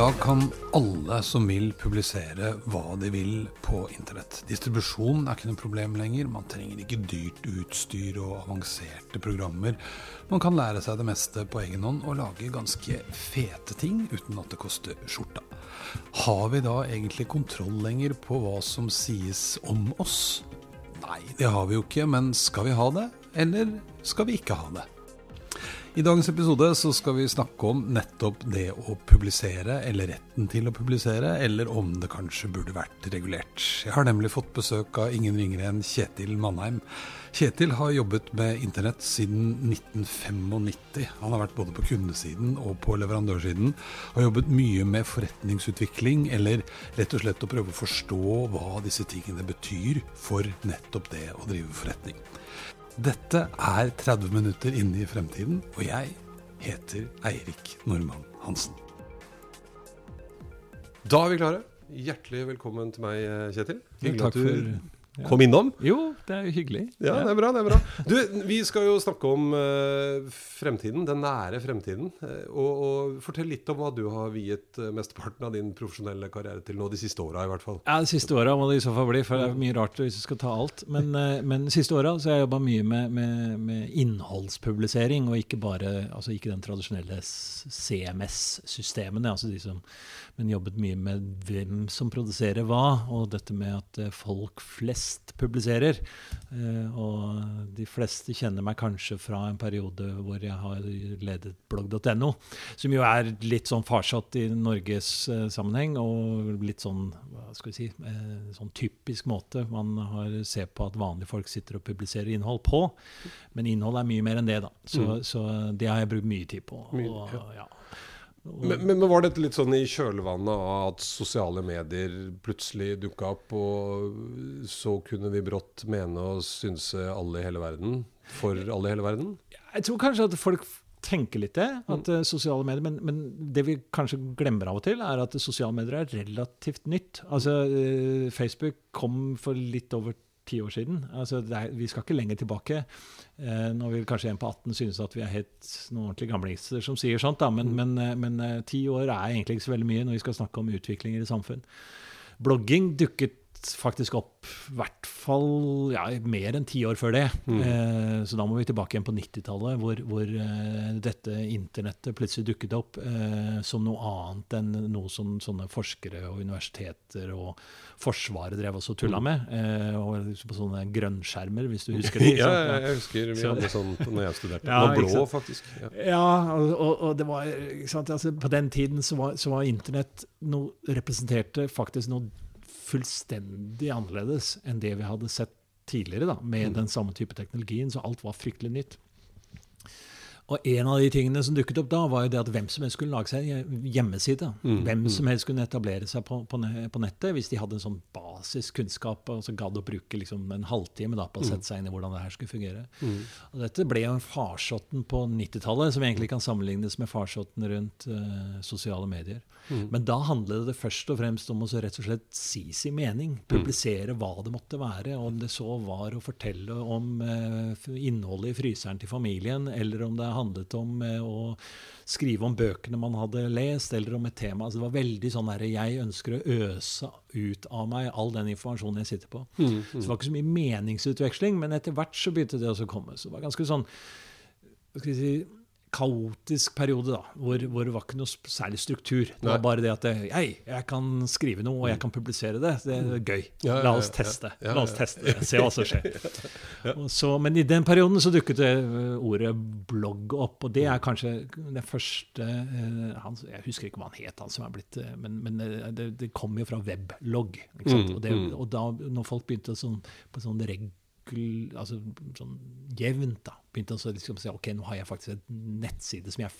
Dag kan alle som vil publisere hva de vil på internett. Distribusjon er ikke noe problem lenger. Man trenger ikke dyrt utstyr og avanserte programmer. Man kan lære seg det meste på egen hånd og lage ganske fete ting uten at det koster skjorta. Har vi da egentlig kontroll lenger på hva som sies om oss? Nei, det har vi jo ikke, men skal vi ha det, eller skal vi ikke ha det? I dagens episode så skal vi snakke om nettopp det å publisere, eller retten til å publisere, eller om det kanskje burde vært regulert. Jeg har nemlig fått besøk av ingen ringere enn Kjetil Mannheim. Kjetil har jobbet med internett siden 1995. Han har vært både på kundesiden og på leverandørsiden. Har jobbet mye med forretningsutvikling, eller rett og slett å prøve å forstå hva disse tingene betyr for nettopp det å drive forretning. Dette er 30 minutter inne i fremtiden, og jeg heter Eirik Normann Hansen. Da er vi klare. Hjertelig velkommen til meg, Kjetil. Hyggelig at du. Kom innom. Jo, det er jo hyggelig. Ja, det er bra. det er bra Du, Vi skal jo snakke om uh, fremtiden, den nære fremtiden. Eh, og, og Fortell litt om hva du har viet eh, mesteparten av din profesjonelle karriere til nå, de siste åra i hvert fall. Ja, De siste åra må det i så fall bli, for det er mye rart hvis du skal ta alt. Men, uh, men de siste åra har jeg jobba mye med, med, med innholdspublisering, og ikke bare altså ikke den tradisjonelle CMS-systemene. altså de som, Men jobbet mye med hvem som produserer hva, og dette med at folk flest publiserer. Eh, og de fleste kjenner meg kanskje fra en periode hvor jeg har ledet blogg.no, som jo er litt sånn farsatt i Norges eh, sammenheng, og litt sånn hva skal vi si, eh, sånn typisk måte man har ser på at vanlige folk sitter og publiserer innhold på. Men innhold er mye mer enn det, da. Så, Mm. så det har jeg brukt mye tid på. Mye, Og, ja. Og- men, men var dette litt sånn i kjølvannet av at sosiale medier plutselig dukka opp, og så kunne vi brått mene og synse alle i hele verden? For alle i hele verden? Jeg tror kanskje at folk tenker litt det, at Mm. eh, sosiale medier, men, men det vi kanskje glemmer av og til, er at sosiale medier er relativt nytt. Altså, eh, Facebook kom for litt over ti år siden. Altså, er, vi skal ikke lenger tilbake. Eh, nå vil kanskje en på 18 synes at vi er helt noen ordentlige gamlingser som sier sånt, da, men, men, eh, men eh, ti år er egentlig ikke så veldig mye når vi skal snakke om utviklinger i samfunn. Blogging dukket faktisk opp i hvert fall ja, mer enn ti år før det. Eh, så da må vi tilbake igjen på 90-tallet, hvor, hvor eh, dette internettet plutselig dukket opp eh, som noe annet enn noe som sånne forskere og universiteter og Forsvaret drev også og tulla med. Eh, og på sånne grønnskjermer, hvis du husker de. Ja, jeg husker vi hadde sånn når jeg studerte. Ja, det var blå, faktisk. Ja. Ja, og, og, det var? Altså, På den tiden så var, så var internett noe, representerte faktisk noe fullstendig annerledes enn det vi hadde sett tidligere, da, med den samme type teknologien. Så alt var fryktelig nytt. Og en av de tingene som dukket opp da, var jo det at hvem som helst skulle lage seg en hjemmeside. Hvem som helst kunne etablere seg på, på, på nettet hvis de hadde en sånn basiskunnskap og så gadd å bruke liksom en halvtime da, på å sette seg inn i hvordan det her skulle fungere. Og dette ble jo en farsotten på 90-tallet, som egentlig kan sammenlignes med farsotten rundt uh, sosiale medier. Men da handlet det først og fremst om å så rett og slett si sin mening. Publisere hva det måtte være. Om det så var å fortelle om eh, innholdet i fryseren til familien, eller om det handlet om eh, å skrive om bøkene man hadde lest, eller om et tema. Altså, det var veldig sånn der, Jeg ønsker å øse ut av meg all den informasjonen jeg sitter på. Så det var ikke så mye meningsutveksling, men etter hvert så begynte det å komme. Så det var ganske sånn hva skal jeg si, kaotisk periode, da, hvor, hvor det var ikke noe særlig struktur. Det var Nei. bare det at jeg, jeg kan skrive noe, og jeg kan publisere det. Det er gøy. Ja, ja, La oss teste. La oss teste det. Se hva som skjer. Så, men i den perioden så dukket det ordet blogg opp, og det er kanskje det første han, Jeg husker ikke hva han het, han som er blitt Men, men det, det kom jo fra weblogg. Mm, Og, det, mm. og da når folk begynte sånn, på sånn reg altså sånn jevnt da, begynte å liksom si ok, nå har jeg faktisk en nettside som jeg,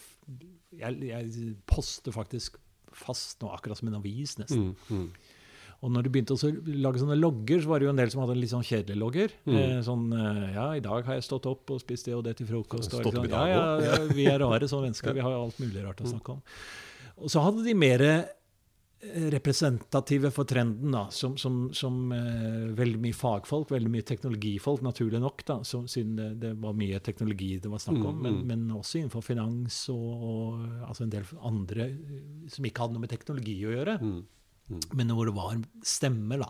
jeg, jeg poster faktisk fast nå, akkurat som en avis nesten. Mm, mm. Og når du begynte å lage sånne logger, så var det jo en del som hadde en litt sånn kjedelige logger. Mm. Eh, sånn eh, Ja, i dag har jeg stått opp og spist det og det til frokost. Og liksom, ja, ja, ja, vi er rare sånne mennesker. Vi har alt mulig rart å snakke om. Og så hadde de mer representative for trenden, da, som, som, som eh, veldig mye fagfolk, veldig mye teknologifolk, naturlig nok, da, så, siden det, det var mye teknologi det var snakk om, Mm, men, mm. men også innenfor finans og, og altså en del andre som ikke hadde noe med teknologi å gjøre. Mm. Men hvor det var stemmer da,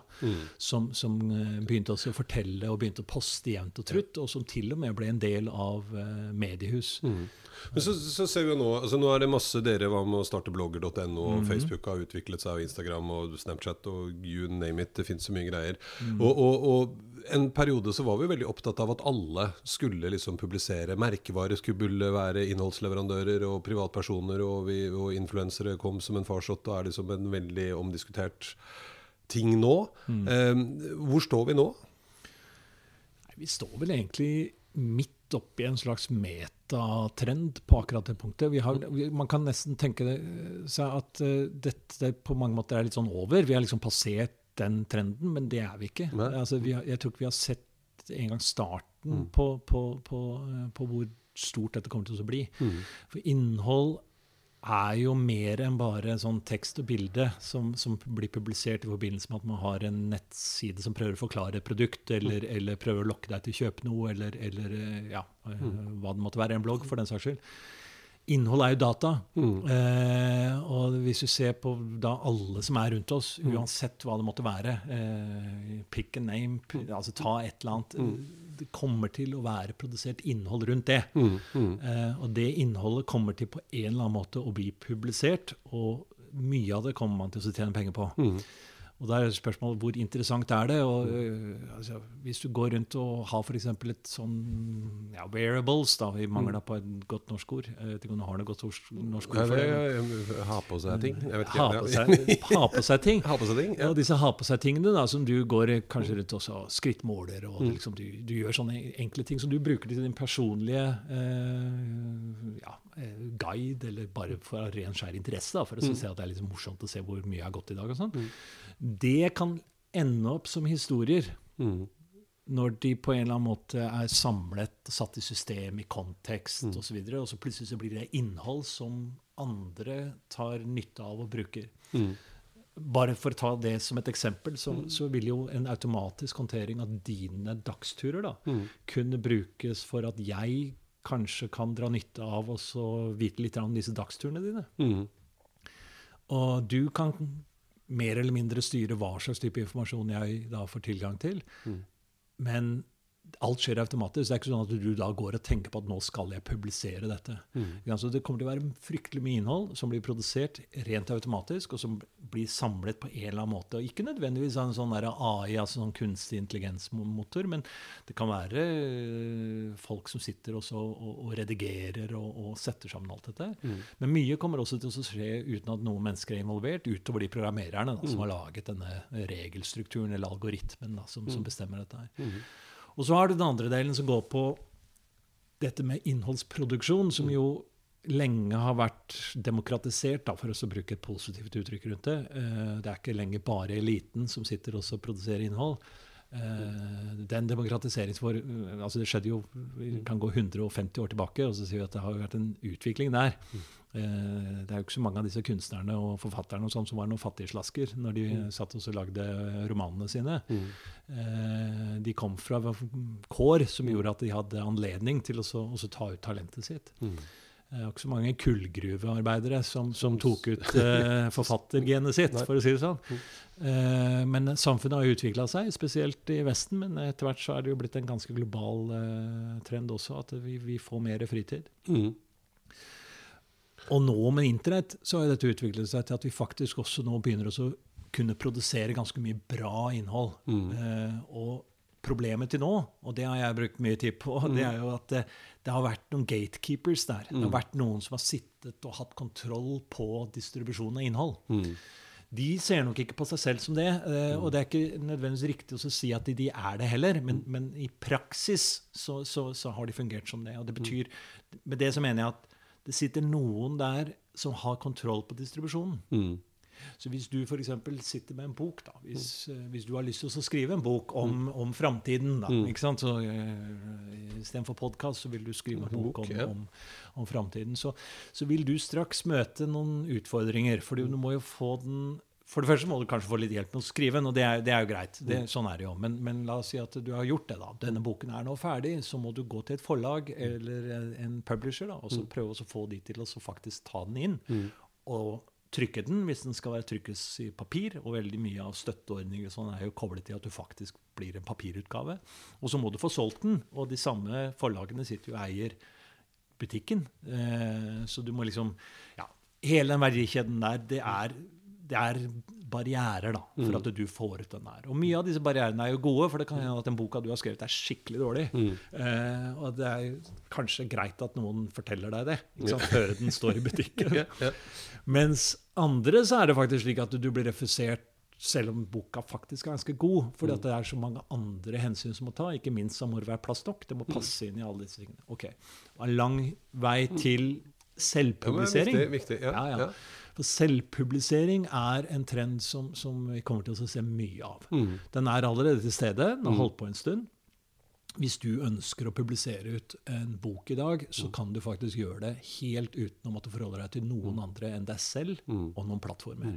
som, som eh, begynte å fortelle og begynte å poste jevnt og trutt, og som til og med ble en del av uh, mediehus. Men så, så ser vi jo nå altså Nå er det masse dere var med å starte blogger.no, og Facebook har utviklet seg, og Instagram og Snapchat og you name it. Det fins så mye greier. Og, og, og en periode så var vi veldig opptatt av at alle skulle liksom publisere. Merkevarer skulle være innholdsleverandører, og privatpersoner og, vi, og influensere kom som en farsott og er liksom en veldig omdiskutert ting nå. Eh, hvor står vi nå? Nei, Vi står vel egentlig midt oppi en slags metatrend på akkurat det punktet. Vi har, man kan nesten tenke seg at eh, dette på mange måter er litt sånn over. Vi har liksom passert den trenden, men det er vi ikke. Altså, vi har, jeg tror ikke vi har sett en gang starten på, på, på, eh, på hvor stort dette kommer til å bli. For innhold er jo mer enn bare sånn tekst og bilde som, som blir publisert i forbindelse med at man har en nettside som prøver å forklare et produkt, eller, eller prøver å lokke deg til å kjøpe noe, eller, eller eh, ja, eh, hva det måtte være, en blogg for den saks skyld. Innhold er jo data. Eh, og hvis du ser på da alle som er rundt oss, uansett hva det måtte være eh, Pick a name, p- altså ta et eller annet. Det kommer til å være produsert innhold rundt det. Eh, og det innholdet kommer til på en eller annen måte å bli publisert, og mye av det kommer man til å tjene penger på. Og da er spørsmålet hvor interessant er det? Og, øh, altså, hvis du går rundt og har f.eks. et sånn ja, wearables, da, vi mangler da på et godt norsk ord. Jeg vet ikke om du har noe godt norsk ord for det. Ha på seg ting? Jeg vet ikke. Ha på seg, ha på seg ting. Ha på seg ting? Ja, Og disse ha på seg-tingene da, som du går kanskje rundt også og skrittmåler, og liksom du, du gjør sånne enkle ting som du bruker til din personlige eh, ja, eh, guide, eller bare for ren skjær interesse, da, for å se at det er litt morsomt å se hvor mye jeg har gått i dag. og sånn. Det kan ende opp som historier Mm. når de på en eller annen måte er samlet, satt i system, i kontekst Mm. osv., og, så videre, og så plutselig så blir det innhold som andre tar nytte av og bruker. Mm. Bare for å ta det som et eksempel, så, så vil jo en automatisk håndtering av dine dagsturer da, Mm. kunne brukes for at jeg kanskje kan dra nytte av så vite litt om disse dagsturene dine. Mm. Og du kan mer eller mindre styre hva slags type informasjon jeg da får tilgang til. Men alt skjer automatisk. Det er ikke sånn at du da går og tenker på at nå skal jeg publisere dette. Mm. Altså, det kommer til å være fryktelig mye innhold som blir produsert rent automatisk, og som blir samlet på en eller annen måte. Og ikke nødvendigvis av en sånn AI, altså sånn kunstig intelligensmotor, men det kan være øh, folk som sitter og, og redigerer og, og setter sammen alt dette. Men mye kommer også til å skje uten at noen mennesker er involvert, utover de programmererne da, som har laget denne regelstrukturen eller algoritmen da, som, som bestemmer dette her. Og så har du den andre delen som går på dette med innholdsproduksjon, som jo lenge har vært demokratisert, da, for å bruke et positivt uttrykk rundt det. Eh, Det er ikke lenger bare eliten som sitter og produserer innhold. Eh, Den demokratiseringsfor... Altså det skjedde jo Vi kan gå 150 år tilbake, og så sier vi at det har vært en utvikling der. Eh, Det er jo ikke så mange av disse kunstnerne og forfatterne og sånn som var noen fattigslasker når de satt og lagde romanene sine. Eh, De kom fra kår som gjorde at de hadde anledning til å ta ut talentet sitt. Det er ikke så mange kullgruvearbeidere som, som tok ut eh, forfattergenet sitt, for å si det sånn. Eh, men samfunnet har utvikla seg, spesielt i Vesten. Men etter hvert så er det jo blitt en ganske global eh, trend også, at vi, vi får mer fritid. Mm. Og nå med internett så har dette utviklet seg til at vi faktisk også nå begynner å kunne produsere ganske mye bra innhold. Eh, og problemet til nå, og det har jeg brukt mye tid på, det er jo at det, det har vært noen gatekeepers der. Det har vært noen som har sittet og hatt kontroll på distribusjonen av innhold. De ser nok ikke på seg selv som det, eh, og det er ikke nødvendigvis riktig å si at de, de er det heller, men, men i praksis så, så, så har de fungert som det. Og det betyr, Med det så mener jeg at det sitter noen der som har kontroll på distribusjonen. Mm. Så hvis du f.eks. sitter med en bok, da, hvis, eh, hvis du har lyst til å skrive en bok om, om framtiden, da, ikke sant? så uh, istedenfor podkast, så vil du skrive en bok om, om, om framtiden, så, så vil du straks møte noen utfordringer. For du må jo få den for det første må du kanskje få litt hjelp med å skrive den, og det er, det er jo greit. Det, sånn er det jo. Men, men la oss si at du har gjort det. da. Denne boken er nå ferdig. Så må du gå til et forlag eller en publisher da, og så prøve å få de til å faktisk ta den inn. Og trykke den hvis den skal trykkes i papir. Og veldig mye av støtteordninger sånn er jo koblet til at du faktisk blir en papirutgave. Og så må du få solgt den, og de samme forlagene sitter jo og eier butikken. Eh, så du må liksom Ja, hele den verdikjeden der, det er, det er barrierer da, for at du får ut den der. Og mye av disse barrierene er jo gode, for det kan hende at den boka du har skrevet, er skikkelig dårlig. Eh, og det er kanskje greit at noen forteller deg det ikke sant, før den står i butikken. Ja, ja. Mens andre så er det faktisk slik at du blir refusert selv om boka faktisk er ganske god. Fordi at det er så mange andre hensyn som må ta. Ikke minst så må det være plass nok. Det må passe inn i alle disse tingene. Ok, en lang vei til Ja, det er viktig, viktig. Ja, Ja, For selvpublisering er en trend som, som vi kommer til å se mye av. Mm. Den er allerede til stede. Den har holdt på en stund. Hvis du ønsker å publisere ut en bok i dag, så Mm. kan du faktisk gjøre det helt uten å måtte forholde deg til noen Mm. andre enn deg selv og noen plattformer.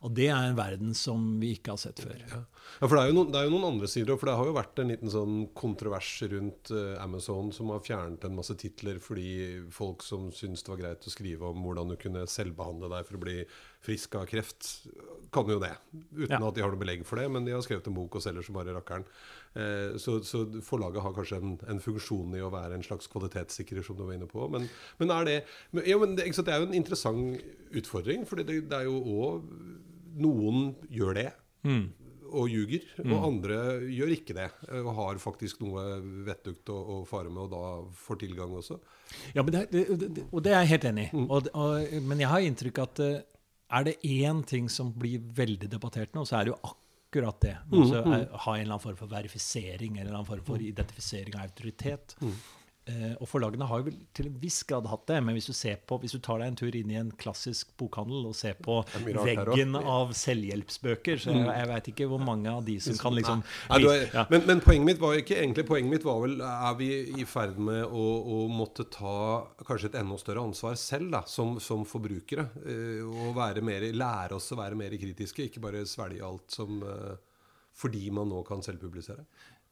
Og det er en verden som vi ikke har sett før. Ja, for det er, jo noen, det er jo noen andre sider, for det har jo vært en liten sånn kontrovers rundt eh, Amazon som har fjernet en masse titler fordi folk som syntes det var greit å skrive om hvordan du kunne selvbehandle deg for å bli frisk av kreft, kan jo det. Uten Ja. at de har noe belegg for det, men de har skrevet en bok og selger som bare rakkeren. Eh, så, så forlaget har kanskje en, en funksjon i å være en slags kvalitetssikrer, som du var inne på. Men, men er det men, ja, men det, sant, det er jo en interessant utfordring, for det, det er jo òg Noen gjør det og ljuger, og andre gjør ikke det. Og har faktisk noe vettugt å, å fare med, og da får tilgang også. Ja, men det, det, det, og det er jeg helt enig Mm. i. Og, og, men jeg har inntrykk av at eh, er det én ting som blir veldig debattert nå, så er det jo akkurat det. Mm, Altså, er, ha en eller annen form for verifisering eller en eller annen form for identifisering av autoritet. Mm. Eh, og forlagene har jo til en viss grad hatt det, men hvis du, ser på, hvis du tar deg en tur inn i en klassisk bokhandel og ser på veggen av selvhjelpsbøker, så jeg, jeg veit ikke hvor mange av de som kan liksom er, ja. men, men poenget mitt var ikke egentlig Poenget mitt var vel Er vi i ferd med å, å måtte ta kanskje et enda større ansvar selv, da, som, som forbrukere? eh, og være mer, lære oss å være mer kritiske, ikke bare svelge alt som eh, Fordi man nå kan selvpublisere?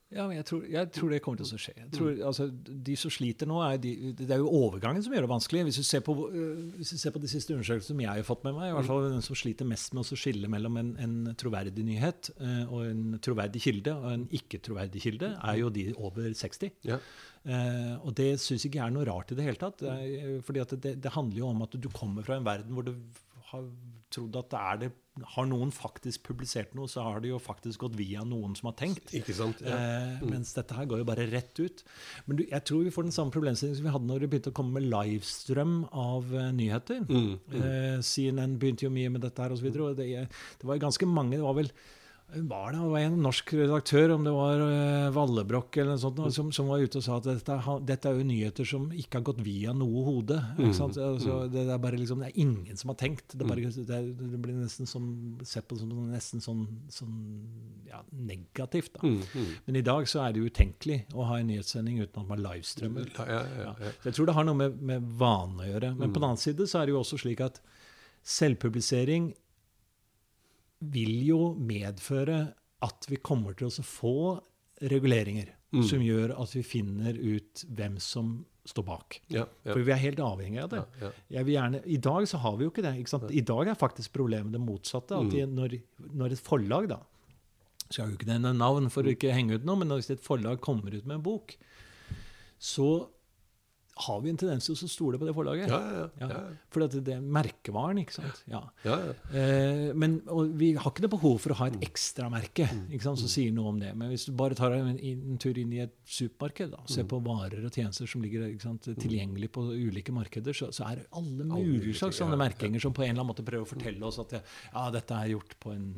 Ja, men jeg tror, jeg tror det kommer til å skje. Tror, altså, de som sliter nå, er de, det er jo overgangen som gjør det vanskelig. Hvis du ser på, øh, hvis du ser på de siste undersøkelsene som jeg har fått med meg, i hvert fall den som sliter mest med å skille mellom en, en troverdig nyhet øh, og en troverdig kilde og en ikke-troverdig kilde, er jo de over 60. Ja. Uh, og det syns ikke jeg er noe rart i det hele tatt. Fordi at det, det handler jo om at du kommer fra en verden hvor du har trodd at det er det Har noen faktisk publisert noe, så har det jo faktisk gått via noen som har tenkt. Ikke sant? Ja. Eh, mens dette her går jo bare rett ut. Men du, jeg tror vi får den samme problemstillingen som vi hadde når det begynte å komme med livestrøm av eh, nyheter. Mm, Eh, CNN begynte jo mye med dette her osv. Det, det var ganske mange. Det var vel var det, det var en norsk redaktør, om det var uh, Vallebrokk eller noe sånt, som, som var ute og sa at dette, dette er jo nyheter som ikke har gått via noe hode. Sant? Altså, det, det er bare liksom, det er ingen som har tenkt. Det, bare, det, er, det blir nesten som, sett på som nesten sånn, sånn ja, negativt. Da. Mm, mm. Men i dag så er det utenkelig å ha en nyhetssending uten at man livestreamer. Ja, ja. Så jeg tror det har noe med, med vanen å gjøre. Men på den annen side så er det jo også slik at selvpublisering vil jo medføre at vi kommer til å få reguleringer som gjør at vi finner ut hvem som står bak. Ja, ja. For vi er helt avhengig av det. Ja, gjerne, I dag så har vi jo ikke det. Ikke? I dag er faktisk problemet det motsatte. At de, når, når et forlag da, skal jo ikke nevne navn for å ikke henge ut noe, men hvis et forlag kommer ut med en bok, så har vi en tendens til å stole på det forlaget. Ja, ja, ja. For det er merkevaren, ikke sant. Ja. Ja, ja. Eh, men vi har ikke noe behov for å ha Mm. et ekstramerke ikke sant, som sier noe om det. Men hvis du bare tar en, en tur inn i et supermarked, og Mm. ser på varer og tjenester som ligger tilgjengelig på ulike markeder, så, så er det alle mulige slags sånne merkinger som på en eller annen måte prøver å fortelle oss at ja, dette er gjort på en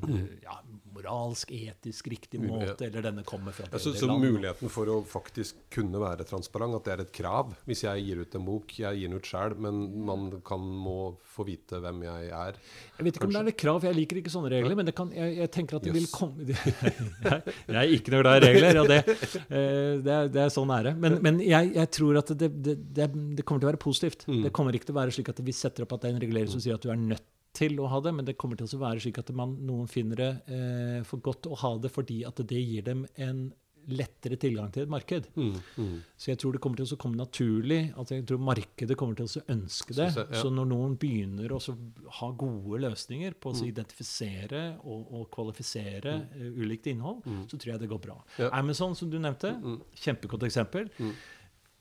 ja, moralsk, etisk riktig måte, eller denne kommer fra det så, så muligheten for å faktisk kunne være transparent, at det er et krav Hvis jeg gir ut en bok, jeg gir den ut sjøl, men man kan, må få vite hvem jeg er. Jeg vet ikke om det er et krav, jeg liker ikke sånne regler, men det kan, jeg, jeg tenker at det vil komme jeg, jeg er ikke noe glad i regler, og det, eh, det, er, det er sånn det. Men, men jeg, jeg tror at det, det, det, det kommer til å være positivt. Mm. Det kommer ikke til å være slik at vi setter opp at det er en regulering som sier at du er nødt til å ha det, men det kommer til å være slik at man, noen finner det eh, for godt å ha det fordi at det gir dem en lettere tilgang til et marked. Mm, mm. Så jeg tror det kommer til å komme naturlig. at jeg tror Markedet kommer til å ønske det. Jeg, ja. Så når noen begynner å ha gode løsninger på å Mm. identifisere og, og kvalifisere eh, ulikt innhold, så tror jeg det går bra. Ja. Amazon, som du nevnte, Mm. kjempegodt eksempel.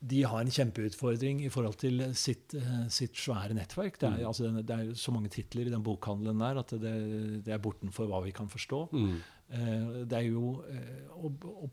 De har en kjempeutfordring i forhold til sitt, eh, sitt svære nettverk. Det er, Mm. altså, det er så mange titler i den bokhandelen der at det, det er bortenfor hva vi kan forstå. Mm. Eh, det er jo eh, å, å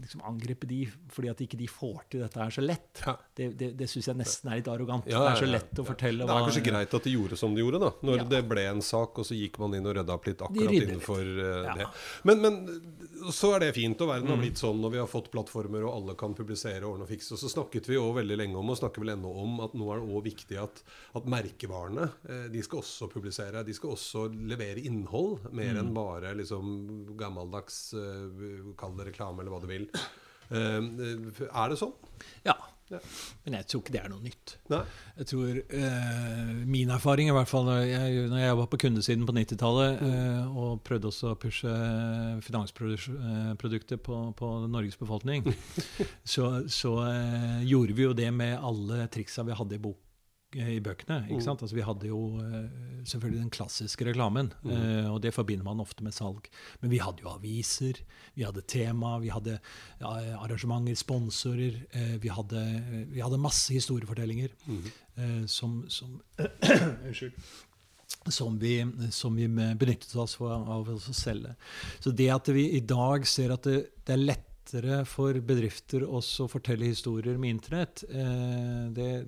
liksom angripe de fordi at ikke de får til dette her så lett. Ja. Det, det, det syns jeg nesten er litt arrogant. Ja, det er så lett å fortelle Det er kanskje greit at de gjorde som de gjorde, da. Når det ble en sak, og så gikk man inn og rydda opp litt akkurat de innenfor eh, Ja. det. Men, men så er det fint, og verden har Mm. blitt sånn når vi har fått plattformer og alle kan publisere, ordne og fikse. Og så snakket vi òg veldig lenge om, og snakker vel ennå om, at nå er det òg viktig at, at merkevarene eh, de skal også publisere. De skal også levere innhold, mer Mm. enn bare liksom gammeldags eh, Kall det reklame, eller hva du vil. Eh, er det sånn? Ja. Ja. Men jeg tror ikke det er noe nytt. Nei? Jeg tror eh, Min erfaring, i hvert fall når jeg, når jeg var på kundesiden på 90-tallet eh, og prøvde også å pushe finansprodukter på, på Norges befolkning, så, så eh, gjorde vi jo det med alle triksa vi hadde i bok i bøkene. ikke sant? Altså Vi hadde jo eh, selvfølgelig den klassiske reklamen, mm. og det forbinder man ofte med salg. Men vi hadde jo aviser, vi hadde tema, vi hadde arrangementer, sponsorer. Eh, vi, hadde, vi hadde masse historiefortellinger mm. som, som Unnskyld. Som vi, som vi benyttet oss av, av å selge. Så det at vi i dag ser at det, det er lettere for bedrifter også å fortelle historier med internett, eh, det,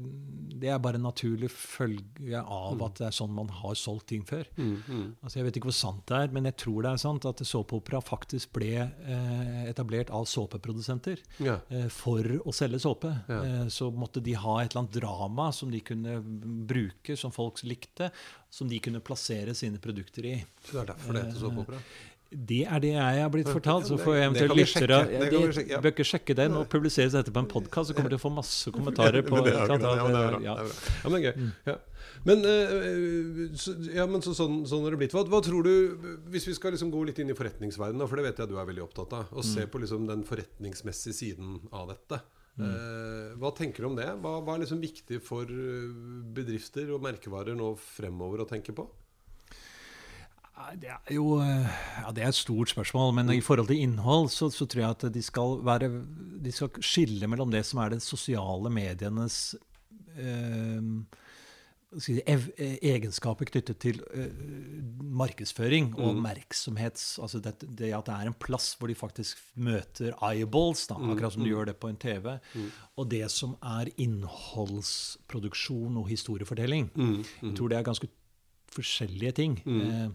det er bare en naturlig følge av at det er sånn man har solgt ting før. Mm, mm. Altså Jeg vet ikke hvor sant det er, men jeg tror det er sant at såpeopera faktisk ble eh, etablert av såpeprodusenter. Ja. Eh, for å selge såpe. Ja. Så måtte de ha et eller annet drama som de kunne bruke, som folk likte, som de kunne plassere sine produkter i. Så det er derfor det heter såpeopera? Det er det jeg har blitt fortalt. Så får jeg eventuelt lyttere. Det ja. Bør ikke sjekke den og publiseres dette på en podkast, så kommer de til å få masse kommentarer på det er sant. Ja, men det er. Det gøy. Ja. Men, eh, så, ja, men så, sånn, sånn har det blitt. Hva, hva tror du, hvis vi skal liksom gå litt inn i forretningsverdenen, for det vet jeg du er veldig opptatt av, og se på liksom den forretningsmessige siden av dette. Eh, hva tenker du om det? Hva, hva er liksom viktig for eh, bedrifter og merkevarer nå fremover å tenke på? Det er jo eh, ja, det er et stort spørsmål, men i forhold til innhold så, så tror jeg at de skal, være, de skal skille mellom det som er de sosiale medienes eh, si, eh, egenskaper knyttet til eh, markedsføring og oppmerksomhets... Altså det, det at det er en plass hvor de faktisk møter eyeballs, da, akkurat som du gjør det på en TV. Og det som er innholdsproduksjon og historiefortelling. Jeg tror det er ganske forskjellige ting. Eh,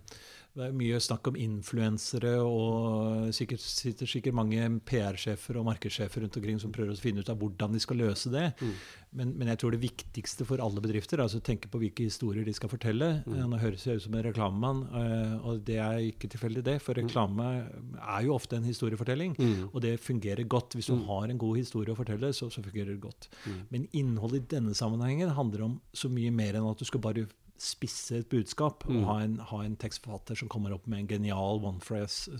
det er mye snakk om influensere, og sikkert sitter sikkert mange PR-sjefer og markedssjefer rundt omkring som prøver å finne ut av hvordan de skal løse det. Men, men jeg tror det viktigste for alle bedrifter er altså å tenke på hvilke historier de skal fortelle. Mm. Nå høres jeg ut som en reklamemann, eh, og det er ikke tilfeldig, det. For reklame er jo ofte en historiefortelling, og det fungerer godt. Hvis du har en god historie å fortelle, så, så fungerer det godt. Men innholdet i denne sammenhengen handler om så mye mer enn at du skal bare spisse et budskap og ha en, ha en tekstforfatter som kommer opp med en genial one-frase.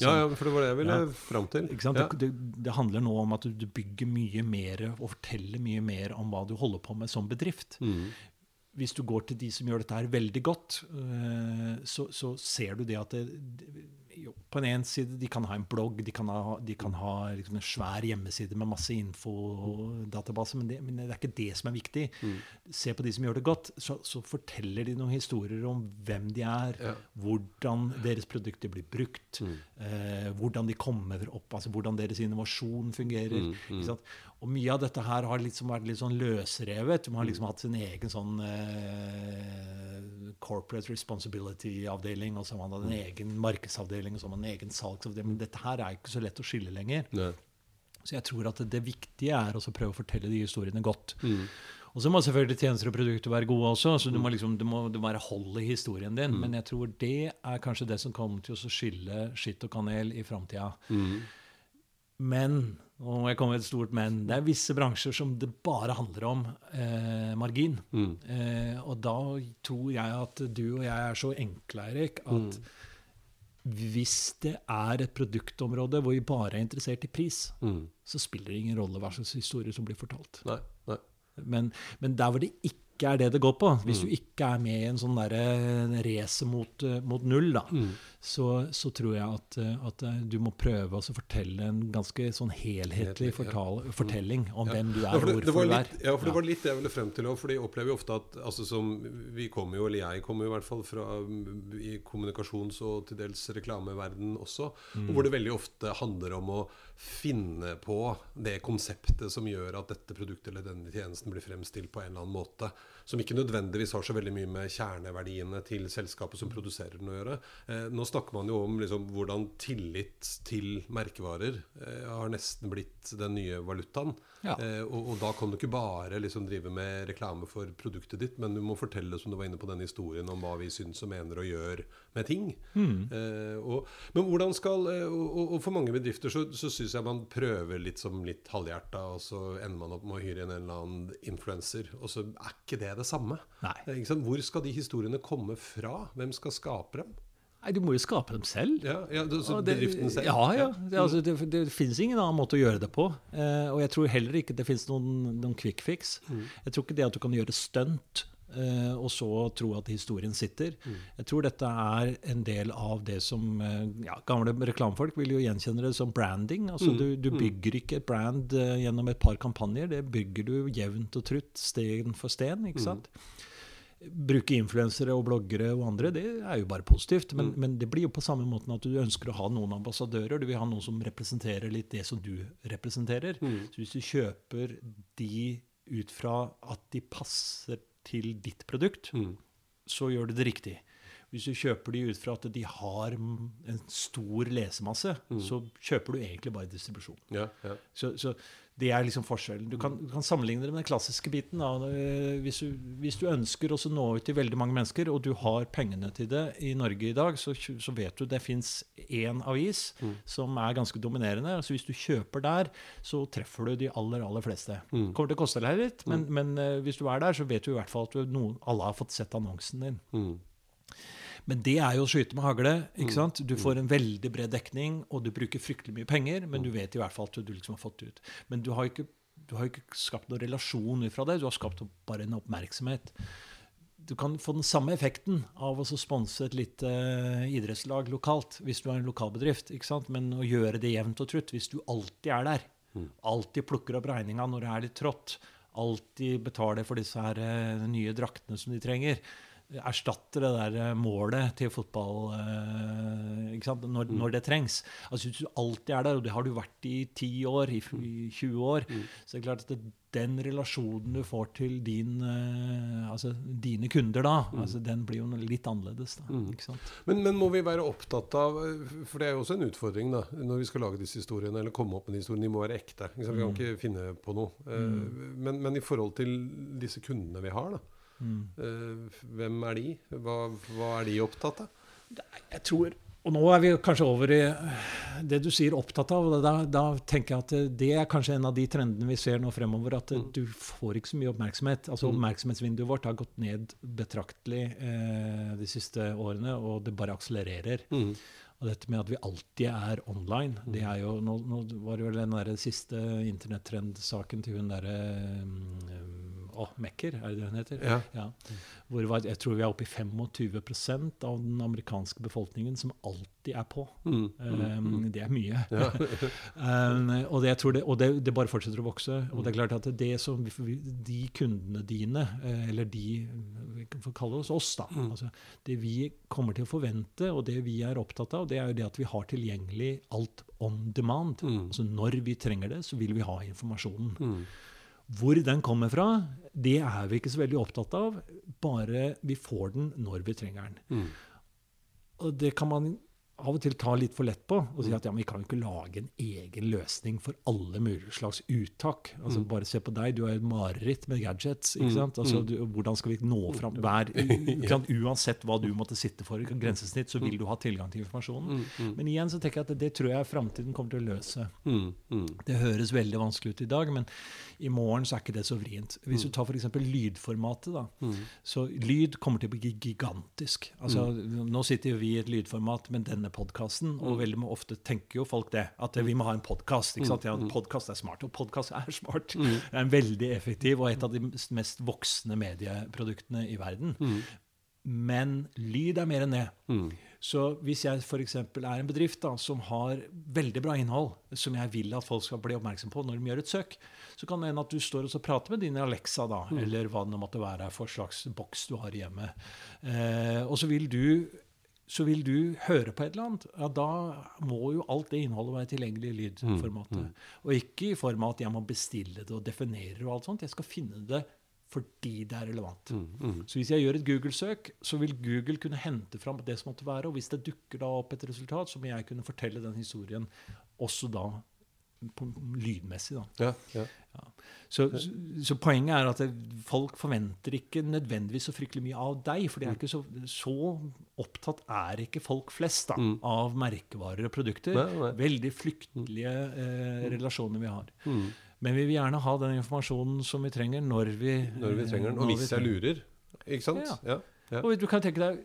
Ja, ja, for det var det jeg ville Ja. fram til. Ja. Det, det, det handler nå om at du, bygger mye mer og forteller mye mer om hva du holder på med som bedrift. Mm. Hvis du går til de som gjør dette her veldig godt, øh, så, så ser du det at det, på en ene side de kan ha en blogg, de kan ha, de kan ha liksom en svær hjemmeside med masse info og database, men det, men det er ikke det som er viktig. Mm. Se på de som gjør det godt, så, så forteller de noen historier om hvem de er, Ja. hvordan deres produkter blir brukt, Mm. eh, hvordan de kommer opp, altså hvordan deres innovasjon fungerer. Mm, sant? Og mye av dette her har liksom vært litt sånn løsrevet. Man har liksom hatt sin egen sånn eh, corporate responsibility-avdeling, og så har man hatt en egen markedsavdeling, og så har man en egen salgsavdeling. Men dette her er ikke så lett å skille lenger. Ne. Så jeg tror at det viktige er å prøve å fortelle de historiene godt. Mm. Og så må selvfølgelig tjenester og produkter være gode også, så du må liksom, du må, du må være hold i historien din. Men jeg tror det er kanskje det som kommer til å skille skitt og kanel i framtida. Mm. Men, og jeg komme med et stort men, det er visse bransjer som det bare handler om eh, margin. Mm. Eh, og da tror jeg at du og jeg er så enkle, Eirik, at hvis det er et produktområde hvor vi bare er interessert i pris, Mm. så spiller det ingen rolle hva slags historie som blir fortalt. Nei, nei. Men, men der hvor det ikke er det det går på, hvis Mm. du ikke er med i en sånn derre race mot, eh, mot null, da, Mm. så, så tror jeg at, eh, at eh, du må prøve å fortelle en ganske sånn helhetlig fortal, fortelling om Ja. hvem du er, Ja, det, og det hvorfor du er. ja, for det var litt det jeg ville frem til òg. For de opplever jo ofte at altså som, Vi kommer jo, eller jeg kommer jo i hvert fall fra mm, i kommunikasjons- og til dels reklameverden også. Mm. Og hvor det veldig ofte handler om å finne på det konseptet som gjør at dette produktet eller denne tjenesten blir fremstilt på en eller annen måte. Som ikke nødvendigvis har så veldig mye med kjerneverdiene til selskapet som produserer den å gjøre. Eh, nå snakker man jo om liksom, hvordan tillit til merkevarer eh, har nesten blitt den nye valutaen. Ja. Eh, og, og da kan du ikke bare liksom drive med reklame for produktet ditt, men du må fortelle som du var inne på den historien om hva vi syns og mener og gjør med ting. Mm. og, men hvordan skal og- og for mange bedrifter så, så syns jeg man prøver litt som litt halvhjerta, og så ender man opp med å hyre inn en eller annen influenser, og så er ikke det det samme. Nei. Eh? Hvor skal de historiene komme fra? Hvem skal skape dem? Nei, du må jo skape dem selv. Ja, ja bedriften selv? Ja, ja. Det, altså, det, det finnes ingen annen måte å gjøre det på. Eh, og jeg tror heller ikke det finnes noen, noen quick fix. Jeg tror ikke det at du kan gjøre stunt og så tro at historien sitter. Jeg tror dette er en del av det som eh, ja, Gamle reklamefolk vil jo gjenkjenne det som branding. Altså, du, du bygger ikke et brand eh, gjennom et par kampanjer. Det bygger du jevnt og trutt, sten for sten. ikke sant? bruke influensere og bloggere og andre, det er jo bare positivt. Men, men det blir jo på samme måten at du ønsker å ha noen ambassadører. Du vil ha noen som representerer litt det som du representerer. Så hvis du kjøper de ut fra at de passer til ditt produkt, Mm. så gjør du det riktig. Hvis du kjøper de ut fra at de har en stor lesemasse, så kjøper du egentlig bare distribusjon. Ja, ja. Så, så det er liksom forskjellen. Du kan, du kan sammenligne det med den klassiske biten. Da. Eh, Hvis, du, hvis du ønsker å nå ut til veldig mange mennesker, og du har pengene til det i Norge i dag, så, så vet du det fins én avis som er ganske dominerende. Så hvis du kjøper der, så treffer du de aller, aller fleste. Kommer til å koste deg litt, men, men eh, hvis du er der, så vet du i hvert fall at noen, alle har fått sett annonsen din. Mm. Men det er jo å skyte med hagle. ikke sant? Du får en veldig bred dekning, og du bruker fryktelig mye penger, men du vet i hvert fall at du liksom har fått det ut. Men du har ikke, du har ikke skapt noen relasjon ut fra det, du har skapt bare en oppmerksomhet. Du kan få den samme effekten av å sponse et lite eh, idrettslag lokalt, hvis du er en lokalbedrift, ikke sant? men å gjøre det jevnt og trutt, hvis du alltid er der. Alltid plukker opp regninga når det er litt trått. Alltid betaler for disse her eh, nye draktene som de trenger erstatte det der eh, målet til fotball eh, ikke sant? Når, når det trengs. Altså Hvis du alltid er der, og det har du vært i 10 år, i, i 20 år, så er det klart at det, den relasjonen du får til din, eh, altså, dine kunder da, altså, den blir jo litt annerledes. da, sant? Men, men må vi være opptatt av For det er jo også en utfordring da, når vi skal lage disse historiene, eller komme opp med de historiene. De må være ekte. Vi kan ikke finne på noe. Men, men i forhold til disse kundene vi har, da. Eh, Hvem er de? Hva, hva er de opptatt av? Jeg tror og nå er vi kanskje over i det du sier 'opptatt av'. og Da, da tenker jeg at det er kanskje en av de trendene vi ser nå fremover. At du får ikke så mye oppmerksomhet. Altså Oppmerksomhetsvinduet vårt har gått ned betraktelig eh, de siste årene, og det bare akselererer. Og dette med at vi alltid er online, det er jo Nå, nå var det vel den der siste internettrendsaken til hun derre Å, Mekker, er det det hun heter? Ja. Hvor var, jeg tror vi er oppe i 25% av den amerikanske befolkningen som alltid er på. Mm. Um, det er mye. um, og det, det, og det, det bare fortsetter å vokse. Og det er klart at det som vi- de kundene dine, eh, eller de vi får kalle oss oss, da. Altså, det vi kommer til å forvente, og det vi er opptatt av, det er jo det at vi har tilgjengelig alt on demand. Altså Når vi trenger det, så vil vi ha informasjonen. Hvor den kommer fra, det er vi ikke så veldig opptatt av. Bare vi får den når vi trenger den. Og det kan man av og til ta litt for lett på og si at ja, men vi kan jo ikke lage en egen løsning for alle mulige slags uttak. Altså Bare se på deg, du er et mareritt med gadgets. ikke sant? Altså, du, Hvordan skal vi nå fram hver. Uansett hva du måtte sitte for i grensesnitt, så vil du ha tilgang til informasjonen. Men igjen så tenker jeg at det tror jeg framtiden kommer til å løse. Mm. Mm. Det høres veldig vanskelig ut i dag, men i morgen så er ikke det så vrient. Hvis du tar f.eks. lydformatet, da, så lyd kommer til å bli gigantisk. Altså, Nå sitter jo vi i et lydformat, men denne podkasten. Og veldig ofte tenker jo folk det, at vi må ha en podkast. Ja, podkast er smart. Og podkast er smart. Det er en veldig effektiv og et av de mest voksne medieproduktene i verden. Men lyd er mer enn det. Så hvis jeg f.eks. er en bedrift da, som har veldig bra innhold, som jeg vil at folk skal bli oppmerksom på når de gjør et søk, så kan det hende at du står og prater med din Alexa, da, mm. eller hva det måtte være for slags boks du har hjemme. Eh, og så vil, du, så vil du høre på et eller annet. Ja, da må jo alt det innholdet være tilgjengelig i lydformatet. Mm. Mm. Og ikke i form av at jeg må bestille det og definere og alt sånt. Jeg skal finne det fordi det er relevant. Mm, mm. Så hvis jeg gjør et Google-søk, så vil Google kunne hente fram det som måtte være. Og hvis det dukker da opp et resultat, så må jeg kunne fortelle den historien også da på, lydmessig. Da. Ja, ja. Ja. Så, så, så, poenget er at folk forventer ikke nødvendigvis så fryktelig mye av deg. For de er mm. ikke så, så opptatt er ikke folk flest da, mm. av merkevarer og produkter. Veldig flyktelige eh, relasjoner vi har. Men vi vil gjerne ha den informasjonen som vi trenger, når vi, når vi trenger den. Og hvis jeg lurer. Ikke sant? Ja. ja. Og du kan tenke deg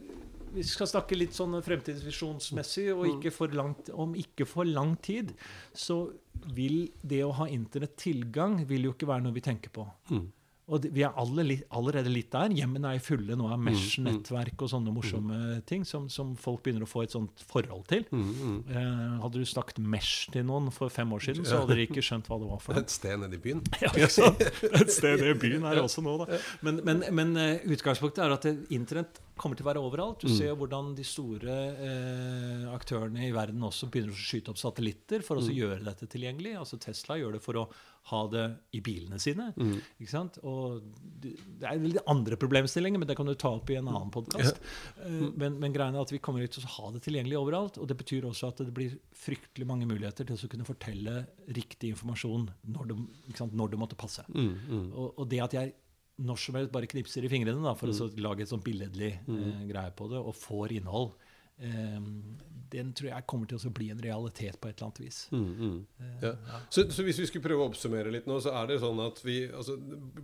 vi skal snakke litt sånn fremtidsvisjonsmessig, og mm. ikke for langt, om ikke for lang tid, så vil det å ha internettilgang vil jo ikke være noe vi tenker på. Mm. Og vi er allerede litt der. Hjemmene er fulle nå av mm, Mesh-nettverk og sånne morsomme mm. ting som, som, folk begynner å få et sånt forhold til. Mm, eh, hadde du snakket Mesh til noen for fem år siden, så hadde de ikke skjønt hva det var for noe. Et sted nede i byen. Ja, ikke sant? Et sted nede i byen er det også nå, da. Men, men, men uh, utgangspunktet er at internett kommer til å være overalt. Du ser hvordan de store eh, aktørene i verden også begynner å skyte opp satellitter for å gjøre dette tilgjengelig. Altså Tesla gjør det for å ha det i bilene sine. Mm. ikke sant? Og det er litt andre problemstillinger, men det kan du ta opp i en annen podkast. Mm. Men, men greia er at vi kommer til å ha det tilgjengelig overalt. Og det betyr også at det blir fryktelig mange muligheter til å kunne fortelle riktig informasjon når det, når det måtte passe. Mm, mm. Og, og, det at jeg når som helst bare knipser i fingrene da, for å lage et sånn billedlig eh, greie på det, og får innhold den tror jeg kommer til å bli en realitet på et eller annet vis. Mm, mm. Uh, ja. Så, så, hvis vi skulle prøve å oppsummere litt nå, så er det sånn at vi altså,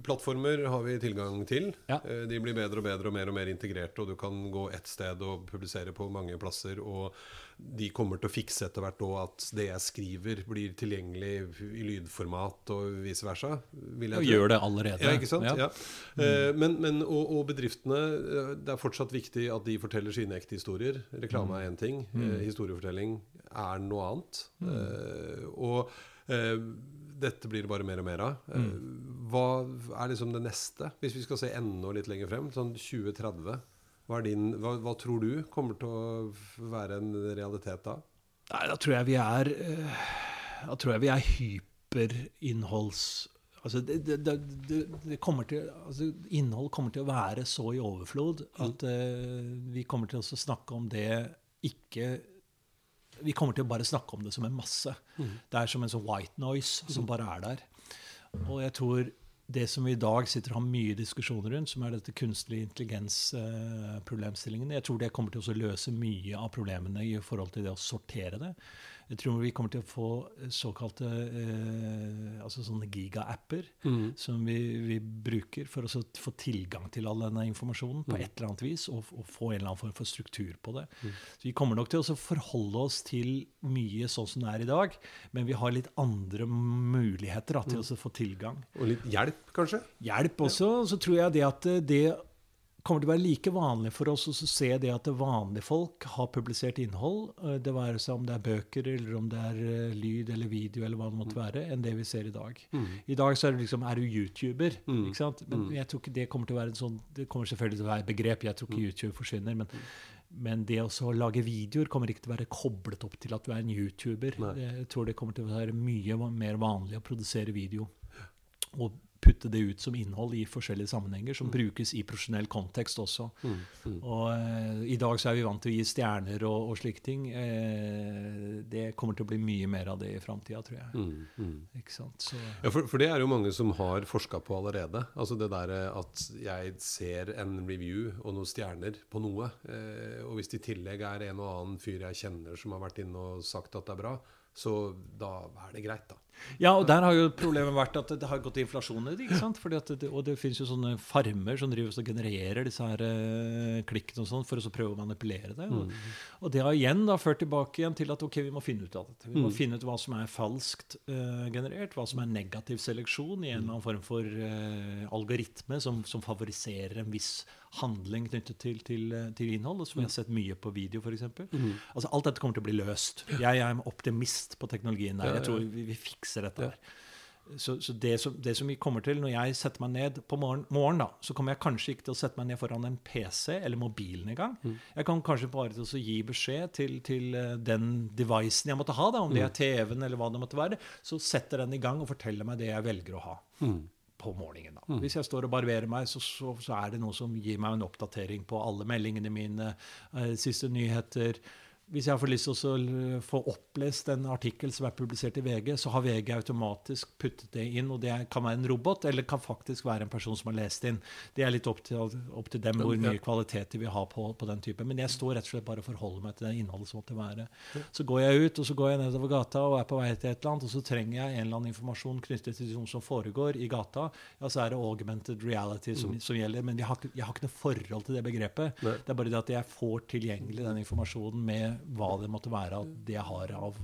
Plattformer har vi tilgang til. Ja. Uh, de blir bedre og bedre og mer og mer integrerte, og du kan gå ett sted og publisere på mange plasser. Og de kommer til å fikse etter hvert òg at det jeg skriver, blir tilgjengelig i lydformat og vice versa. Vil og gjør det allerede. Ja, ikke sant? Ja. Mm. Uh, men, men og, og, bedriftene, det er fortsatt viktig at de forteller sine ekte historier. Reklame er én ting. Mm. Uh, historiefortelling er noe annet. Mm. Og dette blir det bare mer og mer av. Mm. Hva er liksom det neste, hvis vi skal se enda litt lenger frem? Sånn 2030? Hva, din, hva, hva, tror du kommer til å være en realitet da? Nei, da tror jeg vi er eh, Da tror jeg vi er hyperinnholds... Altså det, det, det, kommer til, altså innhold kommer til å være så i overflod at uh, vi kommer til å snakke om det ikke Vi kommer til å bare snakke om det som en masse. Mm. Det er som en sånn white noise som mm. bare er der. Og jeg tror det som vi i dag sitter og har mye diskusjoner rundt, som er dette kunstig intelligens-problemstillingen, jeg tror det kommer til å løse mye av problemene i forhold til det å sortere det. Jeg tror vi kommer til å få såkalte eh, altså sånne giga-apper mm. som vi, vi, bruker for å få tilgang til all denne informasjonen på mm. et eller annet vis, og, og, få en eller annen form for struktur på det. Mm. Så Vi kommer nok til å forholde oss til mye sånn som det er i dag, men vi har litt andre muligheter da, til mm. å få tilgang. Og litt hjelp, kanskje? Hjelp også. Så tror jeg det at det kommer til å være like vanlig for oss å se det at vanlige folk har publisert innhold, eh, det være seg om det er bøker eller om det er eh, lyd eller video, eller hva det måtte mm. være, enn det vi ser i dag. Mm. I dag så er det liksom Er du YouTuber? Mm. ikke sant? Men mm. jeg tror ikke det kommer til å være en sånn Det kommer selvfølgelig til å være et begrep. Jeg tror ikke mm. YouTube forsvinner. men men det å lage videoer kommer ikke til å være koblet opp til at du er en YouTuber. Nei. Jeg tror det kommer til å være mye mer vanlig å produsere video. Og putte det ut som innhold i forskjellige sammenhenger, som mm. brukes i profesjonell kontekst også. Mm. Mm. Og uh, I dag så er vi vant til å gi stjerner og, og slike ting. Uh, det kommer til å bli mye mer av det i framtida, tror jeg. Mm, mm. Ikke sant? Så, ja, for, for, det er jo mange som har forska på allerede. Altså det der at jeg ser en review og noen stjerner på noe, uh, og hvis det i tillegg er en og annen fyr jeg kjenner som har vært inne og sagt at det er bra, Så da er det greit, da. Ja, og der har jo problemet vært at det har gått inflasjon i det. ikke sant? Fordi at det, og det finnes jo sånne farmer som driver og genererer disse her eh, klikkene og sånn, for å så prøve å manipulere det. Og, og det har igjen da ført tilbake igjen til at ok, vi må finne ut av dette. Vi må finne ut hva som er falskt eh, generert, hva som er negativ seleksjon i en eller annen form for eh, algoritme som, som favoriserer en viss handling knyttet til, til, eh, til innhold, som vi har sett mye på video, f.eks. Altså, alt dette kommer til å bli løst. Jeg er optimist på teknologien der. Jeg tror vi, vi fikser dette her. Så, så det, som, det som vi kommer til når jeg setter meg ned på morgen, morgen, da, så kommer jeg kanskje ikke til å sette meg ned foran en PC eller mobilen engang. Jeg kan kanskje bare til å gi beskjed til, til eh, den devicen jeg måtte ha, da, om det er TV-en eller hva det måtte være. Så setter den i gang og forteller meg det jeg velger å ha på morgenen. da. Hvis jeg står og barberer meg, så, så, så er det noe som gir meg en oppdatering på alle meldingene mine, eh, siste nyheter. Hvis jeg får lyst til å få opplest en artikkel som er publisert i VG, så har VG automatisk puttet det inn, og det kan være en robot, eller kan faktisk være en person som har lest inn. Det er litt opp til, opp til dem hvor mye kvalitet de vil ha på, på den type. Men jeg står rett og slett bare og forholder meg til det innholdet som måtte være. Så går jeg ut, og så går jeg nedover gata og er på vei til et eller annet, og så trenger jeg en eller annen informasjon knyttet til noe som foregår i gata. Ja, så er det augmented reality som, som gjelder, men jeg har, jeg har ikke noe forhold til det begrepet. Det er bare det at jeg får tilgjengelig den informasjonen med hva det måtte være at det har av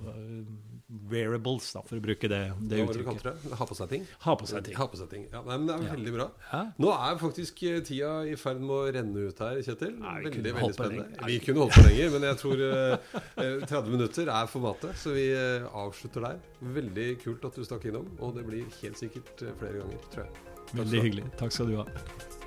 wearables, da, for å bruke det, det uttrykket. det? Ha på seg ting? Ha på seg ting. Ha på seg ting. Ja, nei, men det er veldig bra. Nå er faktisk eh, tida i ferd med å renne ut her, Kjetil. Nei, vi veldig, veldig spennende. Vi kunne holdt på lenger, men jeg tror eh, eh, 30 minutter er formatet, så vi eh, avslutter der. Veldig kult at du stakk innom, og det blir helt sikkert eh, flere ganger, tror jeg. Takk. Veldig hyggelig. Takk skal du ha.